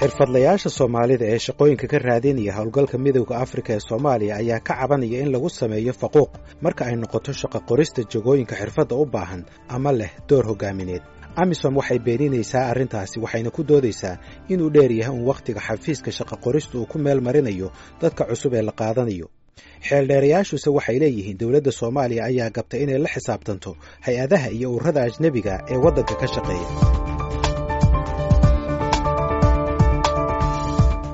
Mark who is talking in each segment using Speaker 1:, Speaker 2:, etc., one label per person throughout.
Speaker 1: xirfadlayaasha soomaalida ee shaqooyinka ka raadinaya howlgalka midowda afrika ee soomaaliya ayaa ka cabanaya in lagu sameeyo faquuq marka ay noqoto shaqo qorista jagooyinka xirfadda u baahan ama leh door hoggaamineed amisom waxay beeninaysaa arrintaasi waxayna ku doodaysaa inuu dheer yahay un wakhtiga xafiiska shaqo qorista uu ku meel marinayo dadka cusub ee la qaadanayo. Xeeldheerayaashuse waxay leeyihiin dowladda soomaaliya ayaa gabtay inay la xisaabtanto hay'adaha iyo ururada ajnebiga ee waddanka ka shaqeeya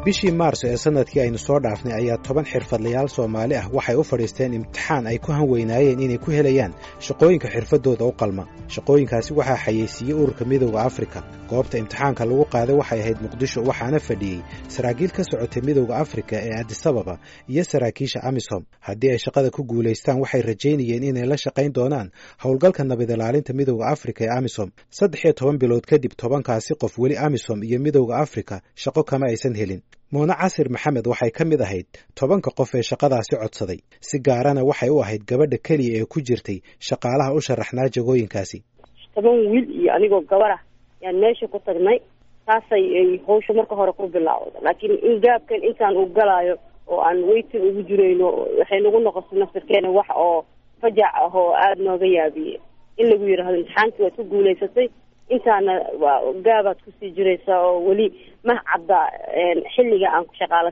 Speaker 1: bishii maarso ee sannadkii aynu soo dhaafnay ayaa toban xirfadlayaal soomaali ah waxay u fadhiisteen imtixaan ay ku hanweynaayeen inay ku helayaan shaqooyinka xirfaddooda u qalma. Shaqooyinkaasi waxaa xayeysiiyey ururka midowda afrika. Goobta imtixaanka lagu qaaday waxay ahayd muqdisho waxaana fadhiyey saraakiil ka socotay midowda afrika ee adisababa iyo saraakiisha amisom. Haddii ay shaqada ku guulaystaan waxay rajaynayeen inay la shaqayn doonaan howlgalka nabad ilaalinta midowda afrika ee amisom. Saddex iyo toban bilood kadib tobankaasi qof weli amisom iyo midowda afrika shaqo kama aysan helin muune casir maxamed waxay ka mid ahayd tobanka qof ee shaqadaasi codsaday si gaarana waxay u ahayd gabadha keliya ee ku jirtay shaqaalaha u sharaxnaa jagooyinkaasi
Speaker 2: toban wiil iyo anigoo gabarah yaan meesha ku tagnay taasay ay hawsha marka hore ku bilaawda laakiin in gaabkan intaan uu galaayo oo aan weytin ugu jirayno waxay nagu noqotay nafsirkeena wax oo fajac ah oo aada nooga yaabiye in lagu yidhaahdo imtixaankii waad ku guulaysatay intaana waa gaabaad ku sii jiraysaa oo weli mah cadda xilliga aan ku shaqaalo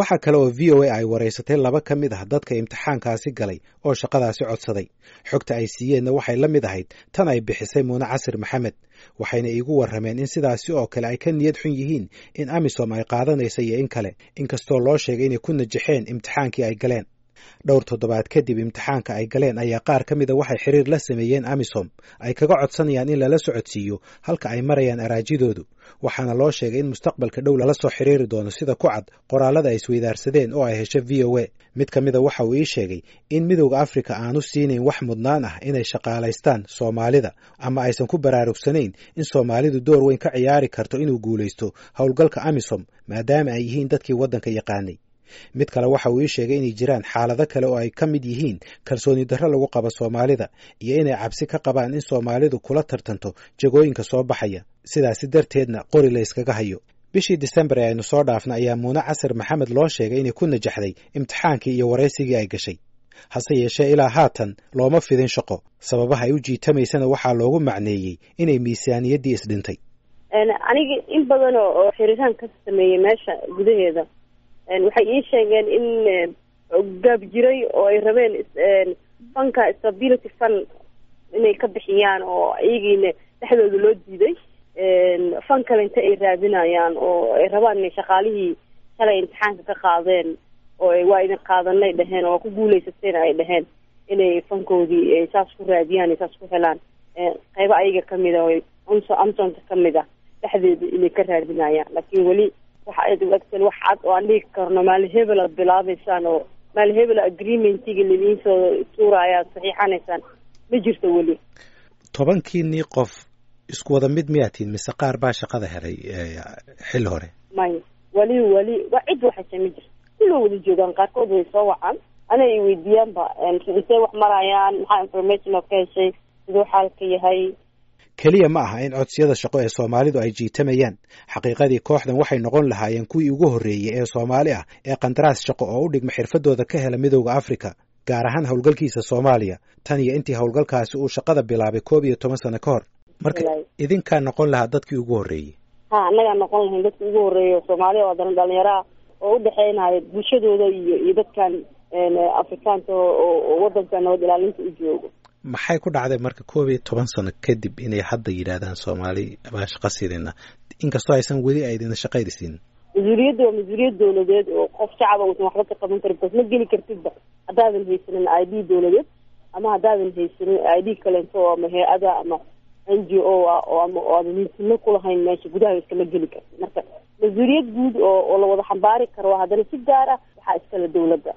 Speaker 1: waxaa kale oo v o a ay waraysatay laba ka mid ah dadka imtixaankaasi galay oo shaqadaasi codsaday. Xogta ay siiyeenna waxay la mid ahayd tan ay bixisay muune casir maxamed waxayna iigu warrameen in sidaasi oo kale ay ka niyad xun yihiin in amisom ay qaadanaysa iyo in kale inkastoo loo sheegay inay ku najaxeen imtixaankii ay galeen dhowr toddobaad kadib imtixaanka ay galeen ayaa qaar ka mida waxay xiriir la sameeyeen amisom. Ay kaga codsanayaan in lala socodsiiyo halka ay marayaan araajidoodu. Waxaana loo sheegay in mustaqbalka dhow lala soo xiriiri doono sida ku cad qoraallada ay isweydaarsadeen oo ay hesho v o a. Mid ka mida waxa uu ii sheegay in midowda afrika aanu siinayn wax mudnaan ah inay shaqaalaystaan soomaalida ama aysan ku baraarugsanayn in soomaalidu door weyn ka ciyaari karto inuu guulaysto howlgalka amisom maadaama ay yihiin dadkii waddanka yaqaanay mid kale waxa uu ii sheegay inay jiraan xaalado kale oo ay ka mid yihiin kalsooni darro lagu qabo soomaalida iyo inay cabsi ka qabaan in soomaalidu kula tartanto jagooyinka soo baxaya. Sidaasi darteedna qori la yskaga hayo. Bishii disembar ee aynu soo dhaafna ayaa muune casir maxamed loo sheegay inay ku najaxday imtixaankii iyo waraysigii ay gashay. Hase yeeshee ilaa haatan looma fidin shaqo. Sababaha ay u jiitamaysana waxaa loogu macneeyey inay miisaaniyaddii isdhintay
Speaker 2: aniga in badan oo xiriiraan ka sameeyey meesha gudaheeda waxay ii sheegeen in gaab jiray oo ay rabeen fanka stability fund inay ka bixiyaan oo iyagiina dhexdooda loo diiday. Fan kale inta ay raadinayaan oo ay rabaan inay shaqaalihii shalay imtixaanka ka qaadeen oo waa idin qaadanay dheheen oo ku guuleysateen ay dheheen inay fankoodii saas ku raadiyaan saas ku helaan. Qaybo ayaga ka mid a amsonka ka mid ah dhexdeeda inay ka raadinayaan. Laakiin weli waxa u egteen wax cad oo aan dhigi karno maali hebel aad bilaabeysaan oo maali hebel agreementiga laidiin soo tuuraya aad saxiixanaysaan. Ma jirto weli.
Speaker 1: Tobankiinii qof isku wada mid miyaa mise qaar baa shaqada helay xilli hore?
Speaker 2: Maya weli weli waa cid waxaysa ma jirto. Kulloo wada joogaan qaarkood way soo wacaan. Ana ay weydiiyaanba intee wax marayaan maxaa information oo ka heshay siduu xaalka yahay
Speaker 1: keliya ma aha in codsiyada shaqo ee soomaalidu ay jiitamayaan. Xaqiiqadii kooxdan waxay noqon lahaayeen kuwii ugu horreeyey ee soomaali ah ee qandaraas shaqo oo u dhigma xirfadooda ka hela midowda afrika gaar ahaan howlgalkiisa soomaaliya. Tan iyo intii howlgalkaasi uu shaqada bilaabay koob iyo toban sano ka hor. Marka idinkaa noqon lahaa dadkii ugu horreeyey
Speaker 2: ha annagaa noqon lahayn dadkii ugu horreeyey oo soomaaliya oo dana dhalinyaraha oo udhexeynaya bulshadooda iyo iyo dadkan afrikaanka oo waddanka nabad ilaalinta u joogo
Speaker 1: maxay ku dhacday marka koob iyo toban sano kadib inay hadda yidhaahdaan soomaali? Baa shaqo siinayna inkastoo aysan weli aydina shaqaynaysiin
Speaker 2: mas'uuliyadda waa mas'uuliyad dawladeed oo qof shacaba uusan waxba ka qaban karin bas ma geli kartidba haddaadan haysanin i d dawladeed ama haddaadan haysanin i d kalento ama hay'ada ama n g o ah oo ama oo aadan hinsino kulahayn meesha gudaha iskama geli kartid. Marka mas'uuliyad guud oo oo la wada xambaari karo haddana si gaar ah waxaa iskale dawladda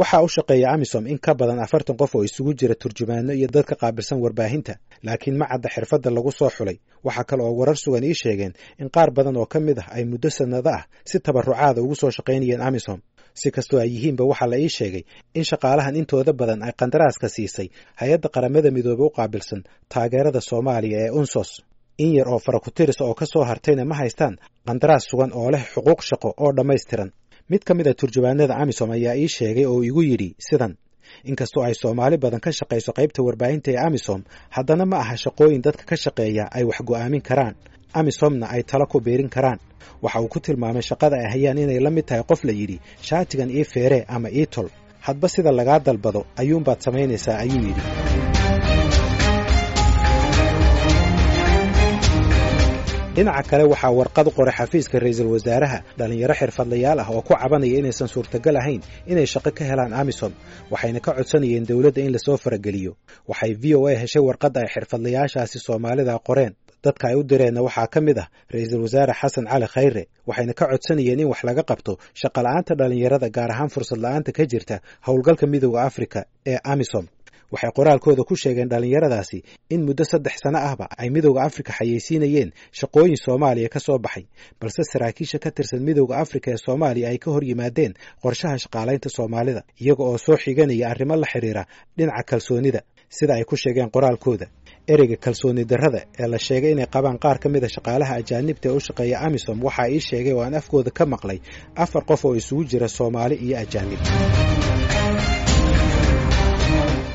Speaker 1: waxaa u shaqeeya amisom in ka badan afartan qof oo isugu jira turjumaano iyo dad ka qaabilsan warbaahinta laakiin ma cadda xirfadda lagu soo xulay. Waxaa kale oo warar sugan ii sheegeen in qaar badan oo ka mid ah ay muddo sanado ah si tabarucaada ugu soo shaqaynayeen amisom. Si kastoo ay yihiinba waxaa la ii sheegay in shaqaalahan intooda badan ay qandaraaska siisay hay'adda qaramada midoobe u qaabilsan taageerada soomaaliya ee unsos. In yar oo farakutirisa oo ka soo hartayna ma haystaan qandaraas sugan oo leh xuquuq shaqo oo dhammaystiran mid ka mid a turjubaanada amisom ayaa ii sheegay oo igu yidhi sidan inkastoo ay soomaali badan ka shaqayso qaybta warbaahinta ee amisom haddana ma aha shaqooyin dadka ka shaqeeya ay wax go'aamin karaan. Amisomna ay talo ku biirin karaan. Waxa uu ku tilmaamay shaqada ay hayaan inay la mid tahay qof la yidhi shaatigan ii feere ama ii tol. Hadba sida lagaa dalbado ayuunbaad samaynaysaa ayuu yidhi dhinaca kale waxaa warqad qoray xafiiska ra'iisul wasaaraha dhallinyaro xirfadlayaal ah oo ku cabanaya inaysan suurtagal ahayn inay shaqo ka helaan amisom waxayna ka codsanayeen dowladda in la soo farageliyo. Waxay v o a heshay warqadda ay xirfadlayaashaasi soomaalida qoreen. Dadka ay u direenna waxaa ka mid ah ra'iisul wasaare xasan cali khayre waxayna ka codsanayeen in wax laga qabto shaqola'aanta dhallinyarada gaar ahaan fursad la'aanta ka jirta howlgalka midooda afrika ee amisom waxay qoraalkooda ku sheegeen dhallinyaradaasi in muddo saddex sano ahba ay midooda afrika xayeysiinayeen shaqooyin soomaaliya ka soo baxay balse saraakiisha ka tirsan midooda afrika ee soomaaliya ay ka hor yimaadeen qorshaha shaqaalaynta soomaalida iyaga oo soo xiganaya arrimo la xidhiira dhinaca kalsoonida sida ay ku sheegeen qoraalkooda. Ereyga kalsooni darrada ee la sheegay inay qabaan qaar ka mid a shaqaalaha ajaanibta ee u shaqeeya amisom waxaa ii sheegay oo aan afkooda ka maqlay afar qof oo isugu jira soomaali iyo ajaanib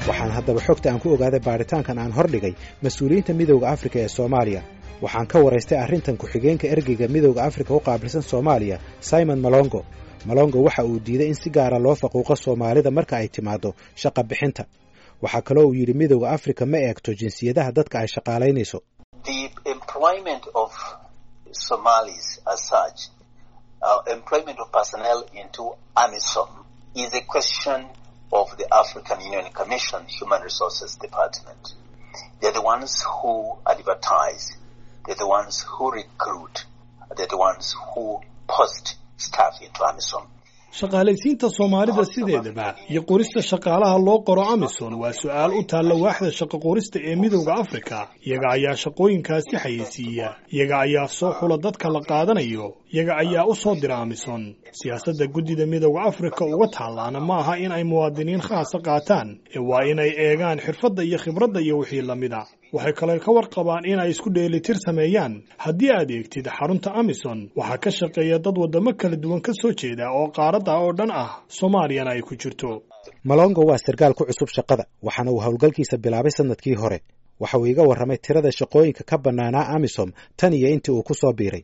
Speaker 1: waxaan haddaba xogta aan ku ogaaday baaritaankan aan hordhigay mas'uuliyiinta midowda afrika ee soomaaliya. Waxaan ka waraystay arrintan ku-xigeenka ergeyga midowda afrika u qaabilsan soomaaliya simon malongo. Malongo waxa uu diiday in si gaara loo faquuqo soomaalida marka ay timaaddo shaqa bixinta. Waxaa kaloo uu yidhi midowda afrika ma eegto jinsiyadaha dadka ay shaqaalaynayso
Speaker 3: of the African Union Commission Human Resources Department. They're the ones who advertise, they're the ones who recruit, they're the ones who post staff into AMISOM.
Speaker 4: shaqaalaysiinta soomaalida sideedaba iyo qorista shaqaalaha loo qoro amison waa su'aal u taalla waaxda shaqo qorista ee midowda afrika. Iyaga ayaa shaqooyinkaasi xayeysiiya. Iyaga ayaa soo xula dadka la qaadanayo iyaga ayaa u soo dira amison siyaasadda guddida midowda afrika uga taallaana ma aha in ay muwaadiniin khaasa qaataan. Ee waa inay eegaan xirfadda iyo khibradda iyo wixii lamida waxay kale ka warqabaan in ay isku dheelitir sameeyaan. Haddii aad eegtid xarunta amison waxaa ka shaqeeya dad waddamo kala duwan ka soo jeeda oo qaaradda oo dhan ah. Soomaaliyana ay ku jirto.
Speaker 1: Malongo waa sarkaal ku cusub shaqada waxaana uu howlgalkiisa bilaabay sannadkii hore. Waxa uu iga warramay tirada shaqooyinka ka bannaanaa amisom tan iyo intii uu ku soo biiray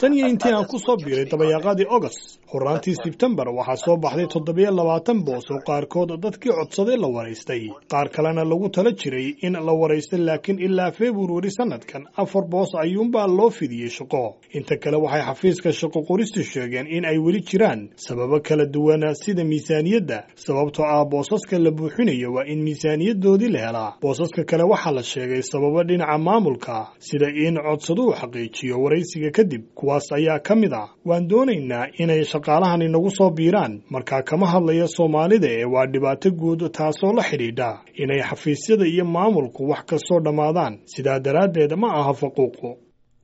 Speaker 4: tan iyo intii aan ku soo biiray dabayaaqadii august horaantii sebtembar waxaa soo baxday toddobiyo labaatan boos oo qaarkood dadkii codsaday la waraystay qaar kalena lagu tala jiray in la waraystay laakiin ilaa februari sanadkan afar boos ayuunbaa loo fidiyey shaqo. Inta kale waxay xafiiska shaqo qoristu sheegeen in ay weli jiraan. Sababo kala duwana sida miisaaniyadda sababtoo ah boosaska la buuxinayo waa in miisaaniyadoodii la helaa. Boosaska kale waxaa la sheegay sababo dhinaca maamulka sida in codsaduhu xaqiijiyo waraysiga kadib kuwaas ayaa ka mid ah. Waan doonaynaa inay shaqaalahan inagu soo biiraan. Markaa kama hadlaya soomaalida ee waa dhibaato guud taasoo la xidhiidha. Inay xafiisyada iyo maamulku wax kastoo dhammaadaan. Sidaa daraaddeed ma aha faquuqu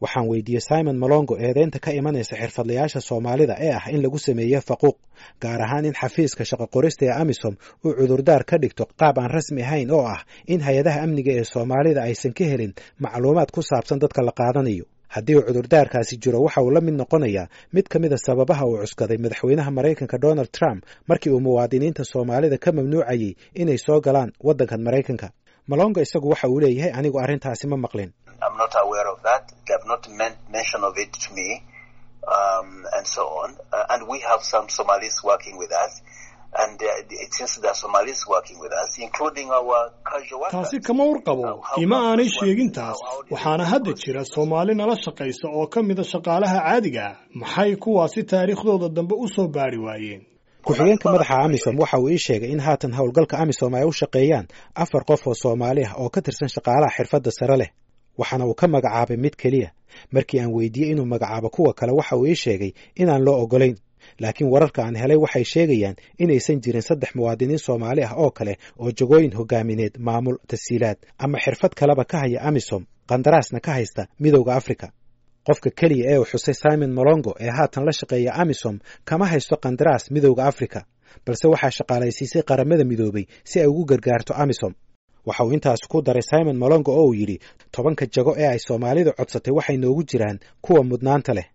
Speaker 1: waxaan weydiiyey simon malongo eedeynta ka imanaysa xirfadlayaasha soomaalida ee ah in lagu sameeye faquuq gaar ahaan in xafiiska shaqo qorista ee amisom uu cudurdaar ka dhigto qaab aan rasmi ahayn oo ah in hay'adaha amniga ee soomaalida aysan ka helin macluumaad ku saabsan dadka la qaadanayo haddii uu cudurdaarkaasi jiro waxa uu la mid noqonayaa mid ka mid a sababaha uu cuskaday madaxweynaha maraykanka donald trump markii uu muwaadiniinta soomaalida ka mamnuucayey inay soo galaan waddankan maraykanka. Malonga isagu waxa uu leeyahay anigu arrintaasi ma maqlin
Speaker 4: taasi kama warqabo ima aanay sheegin taas. waxaana hadda jira soomaali nala shaqaysa oo ka mida shaqaalaha caadiga. Maxay kuwaasi taariikhdooda dambe u soo baari waayeen?
Speaker 1: Ku-xigeenka madaxa amisom waxa uu ii sheegay in haatan howlgalka amisom ay u shaqeeyaan afar qof oo soomaali ah oo ka tirsan shaqaalaha xirfadda sare leh waxaana uu ka magacaabay mid keliya. Markii aan weydiiyey inuu magacaabo kuwa kale waxa uu ii sheegay inaan loo ogolayn laakiin wararka aan helay waxay sheegayaan inaysan jirin saddex muwaadiniin soomaali ah oo kale oo jagooyin hogaamineed maamul tasiilaad ama xirfad kaleba ka haya amisom qandaraasna ka haysta midowda afrika. Qofka keliya ee uu xusay simon molongo ee haatan la shaqeeya amisom kama haysto qandaraas midowda afrika balse waxaa shaqaalaysiisay qaramada midoobay si ay ugu gargaarto amisom. Waxa uu intaas ku daray simon molongo oo uu yidhi tobanka jago ee ay soomaalidu codsatay waxay noogu jiraan kuwa mudnaanta leh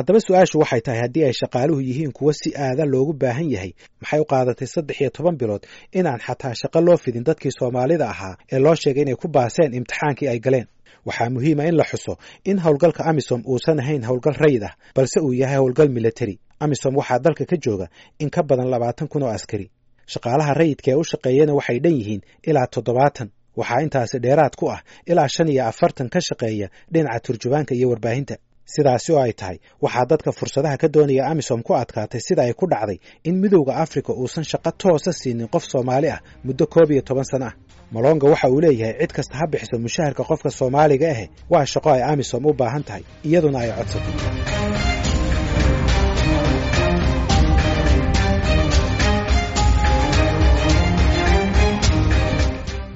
Speaker 1: haddaba su'aashu waxay tahay haddii ay shaqaaluhu yihiin kuwo si aada loogu baahan yahay maxay u qaadatay saddex iyo toban bilood inaan xataa shaqo loo fidin dadkii soomaalida ahaa ee loo sheegay inay ku baaseen imtixaankii ay galeen? Waxaa muhiima in la xuso in howlgalka amisom uusan ahayn howlgal rayid ah balse uu yahay howlgal militari amisom waxaa dalka ka jooga in ka badan labaatan kun oo askari. Shaqaalaha rayidka ee u shaqeeyana waxay dhan yihiin ilaa toddobaatan. Waxaa intaasi dheeraad ku ah ilaa shan iyo afartan ka shaqeeya dhinaca turjubaanka iyo warbaahinta sidaasi oo ay tahay. Waxaa dadka fursadaha ka doonaya amisom ku adkaatay sida ay ku dhacday in midowda afrika uusan shaqo toosa siinin qof soomaali ah muddo koob iyo toban sano ah. Molonga waxa uu leeyahay cid kasta ha bixiso mushaharka qofka soomaaliga ahe waa shaqo ay amisom u baahan tahay iyaduna ay codsatay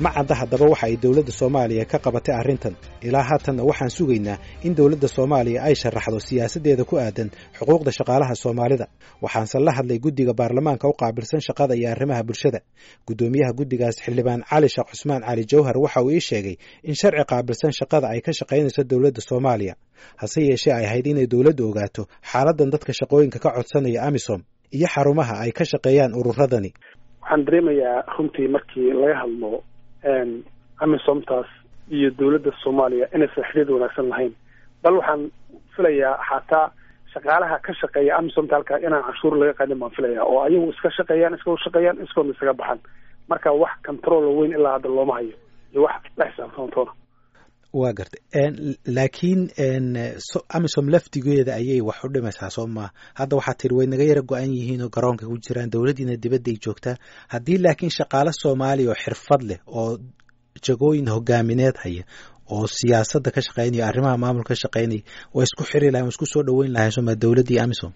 Speaker 1: ma cadda haddaba waxa ay dowladda soomaaliya ka qabatay arrintan. Ilaa haatanna waxaan sugaynaa in dowladda soomaaliya ay sharaxdo siyaasaddeeda ku aadan xuquuqda shaqaalaha soomaalida. Waxaanse la hadlay guddiga baarlamaanka u qaabilsan shaqada iyo arrimaha bulshada. Guddoomiyaha guddigaas xildhibaan cali sheekh cusmaan cali jawhar waxa uu ii sheegay in sharci qaabilsan shaqada ay ka shaqaynayso dowladda soomaaliya. Hase yeeshee ay ahayd inay dowladdu ogaato xaaladdan dadka shaqooyinka ka codsanaya amisom iyo xarumaha ay ka shaqeeyaan ururadani
Speaker 5: waxaan dareemayaa runtii markii laga hadlo amisomtaas iyo dowladda soomaaliya inaysan xiriir wanaagsan lahayn. Bal waxaan filayaa xataa shaqaalaha ka shaqeeya amisomta halkaa inaan canshuur laga qaadin baan filaya oo ayagu iska shaqeeyaan iska shaqeeyaan iskoodna isaga baxan marka wax control weyn ilaa hadda looma hayo iyo wax la xisaabtantoona
Speaker 1: waa gartay. Laakiin amisom laftigeeda ayay wax u dhimaysaa soo maa hadda waxaa tiri way naga yara go-an yihiin oo garoonka ku jiraan dowladdiina dibadda ay joogtaa haddii laakiin shaqaale soomaaliya oo xirfad leh oo jagooyin hogaamineed haya oo siyaasadda ka shaqeynaya arrimaha maamulka ka shaqeynaya way isku xiri lahayn way isku soo dhaweyn lahayn soma dowladdii amisom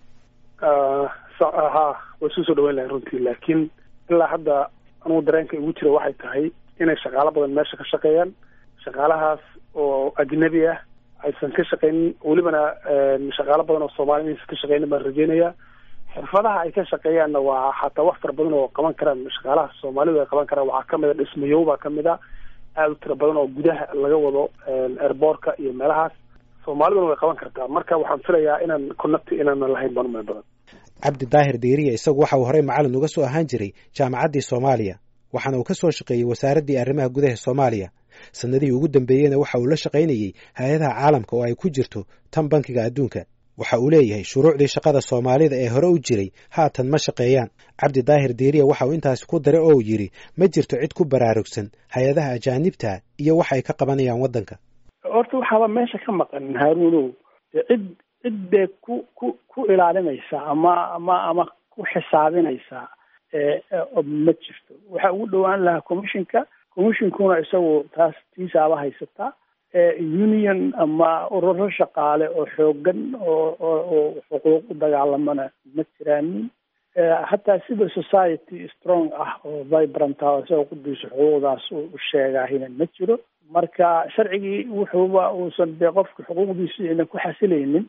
Speaker 5: ha way isku soo dhaweyn lahayn runtii. Laakiin ilaa hadda anugu dareenka igu jira waxay tahay inay shaqaalo badan meesha ka shaqeeyaan. Shaqaalahaas oo ajnabi ah aysan ka shaqeynin welibana shaqaalo badan oo soomaaliya inaysan ka shaqeynin baan rajeynayaa xirfadaha ay ka shaqeeyaanna waa xataa wax fara badan oo qaban karaan shaqaalaha soomaalidu ay qaban karaan waxaa ka mid a dhismayow baa ka mid a aada u tira badan oo gudaha laga wado airboortka iyo meelahaas. Soomaaliduna way qaban kartaa. Marka waxaan filayaa inaan connect inaanan lahayn baan umay badan.
Speaker 1: Cabdi daahir diiriya isagu waxa uu horey macallin uga soo ahaan jiray jaamacaddii soomaaliya. Waxaana uu ka soo shaqeeyey wasaaraddii arrimaha gudaha soomaaliya sanadihii ugu dambeeyeyna waxa uu la shaqaynayey hay'adaha caalamka oo ay ku jirto tan bankiga adduunka. Waxa uu leeyahay shuruucdii shaqada soomaalida ee hore u jiray haatan ma shaqeeyaan. Cabdi daahir diiriya waxa uu intaasi ku daray oo yidhi ma jirto cid ku baraarugsan hay'adaha ajaanibta iyo wax ay ka qabanayaan waddanka.
Speaker 6: Horta waxaaba meesha ka maqan haaruunow cid cid bee ku ku ku ilaalinaysa ama ama ama ku xisaabinaysa ma jirto. Waxa ugu dhowaan lahaa commissionka commissionkuna isagu taas tiisaaba haysataa union ama ururo shaqaale oo xoogan oo oo xuquuq u dagaalamana ma jiraanin. Hataa civil society strong ah oo vibrant ah isagoo qudiisa xuquuqdaas u sheegaahina ma jiro. Marka sharcigii wuxuuba uusan dee qofka xuquuqdiisi ayna ku xasilaynin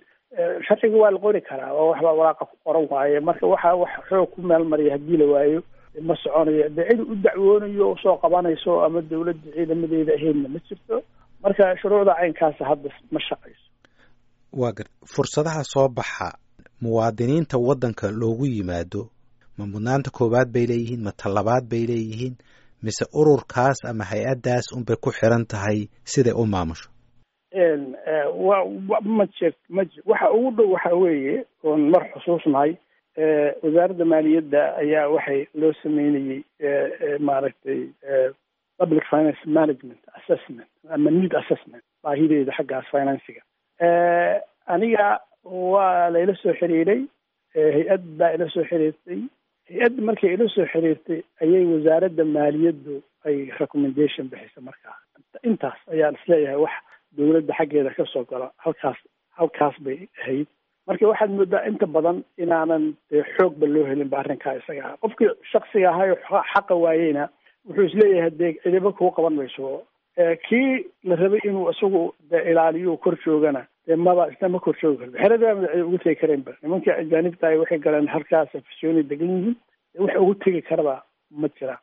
Speaker 6: sharciga waa la qori karaa oo waxba walaaqa ku qoran waaye. Marka waxa wax xoog ku meel mariya haddii la waayo ma soconayo dee cid u dacwoonayo u soo qabanayso ama dawladda ciidamadeeda ahaydna ma jirto. Marka shuruucda caynkaasa hadda ma shaqayso.
Speaker 1: Waa gar fursadaha soo baxa muwaadiniinta waddanka loogu yimaado ma mudnaanta koowaad bay leeyihiin ma talabaad bay leeyihiin mise ururkaas ama hay'addaas unbay ku xiran tahay siday u maamusho?
Speaker 6: Wa ma jir ma jir. Waxa ugu dhow waxa weeye oon mar xusuusnahay wasaaradda maaliyadda ayaa waxay loo sameynayey maaragtay public finance management assessment ama need assessment baahideeda xaggaas financiga aniga waa layla soo xiriiray hay'ad baa ila soo xiriirtay. Hay'adda markay ila soo xiriirtay ayay wasaaradda maaliyaddu ay recommendation bixisa markaa. Intaas ayaan is leeyahay wax dawladda xaggeeda ka soo gala halkaas halkaas bay ahayd marka waxaad moodaa inta badan inaanan dee xoogba loo helinba arrinkaa isaga. Qofkii shaksiga ahayo xaqa waayeyna wuxuu is leeyahay dee cidiba kuu qaban mayso. Kii la rabay inuu isagu de ilaaliyo kor joogana dee maba isna ma kor joogi karto. Xerada cid ugu tegi karaynba nimankii ajaanibta ay waxay galeen halkaas fasyooni degan yihiin wax ugu tegi karaba ma jiraan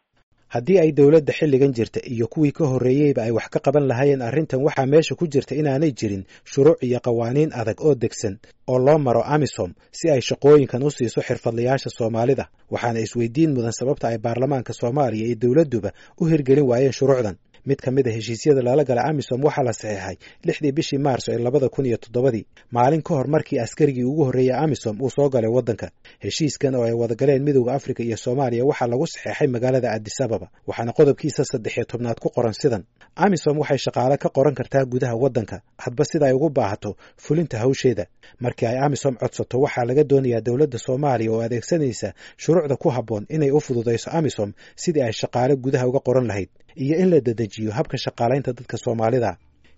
Speaker 1: haddii ay dowladda xilligan jirta iyo kuwii ka horreeyeyba ay wax ka qaban lahaayeen arrintan waxaa meesha ku jirta inaanay jirin shuruuc iyo qawaaniin adag oo degsan oo loo maro amisom si ay shaqooyinkan u siiso xirfadlayaasha soomaalida. Waxaana isweydiin mudan sababta ay baarlamaanka soomaaliya iyo dowladduba u hirgelin waayeen shuruucdan mid ka mid a heshiisyada lala gala amisom waxaa la saxeexay lixdii bishii maarso ee labada kun iyo toddobadii. Maalin ka hor markii askarigii ugu horreeyey amisom uu soo galay waddanka. Heshiiskan oo ay wadagaleen midowda afrika iyo soomaaliya waxaa lagu saxeexay magaalada adisababa waxaana qodobkiisa saddex iyo tobnaad ku qoran sidan. Amisom waxay shaqaale ka qoran kartaa gudaha waddanka hadba sida ay ugu baahato fulinta hawsheeda. Markii ay amisom codsato waxaa laga doonayaa dowladda soomaaliya oo adeegsanaysa shuruucda ku habboon inay u fududayso amisom sidii ay shaqaale gudaha uga qoran lahayd iyo in la dedejiyo habka shaqaalaynta dadka soomaalida.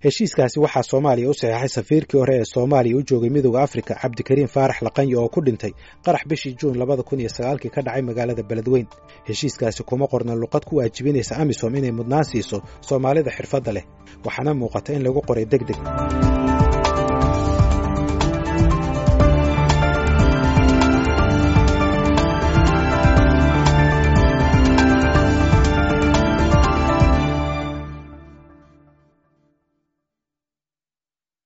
Speaker 1: Heshiiskaasi waxaa soomaaliya u saxeexay safiirkii hore ee soomaaliya u joogay midowda afrika cabdikariim faarax laqanyo oo ku dhintay qarax bishii juun labada kun iyo sagaalkii ka dhacay magaalada beledweyn heshiiskaasi kuma qorna luqad ku waajibinaysa amisom inay mudnaan siiso soomaalida xirfadda leh waxaana muuqata in lagu qoray deg deg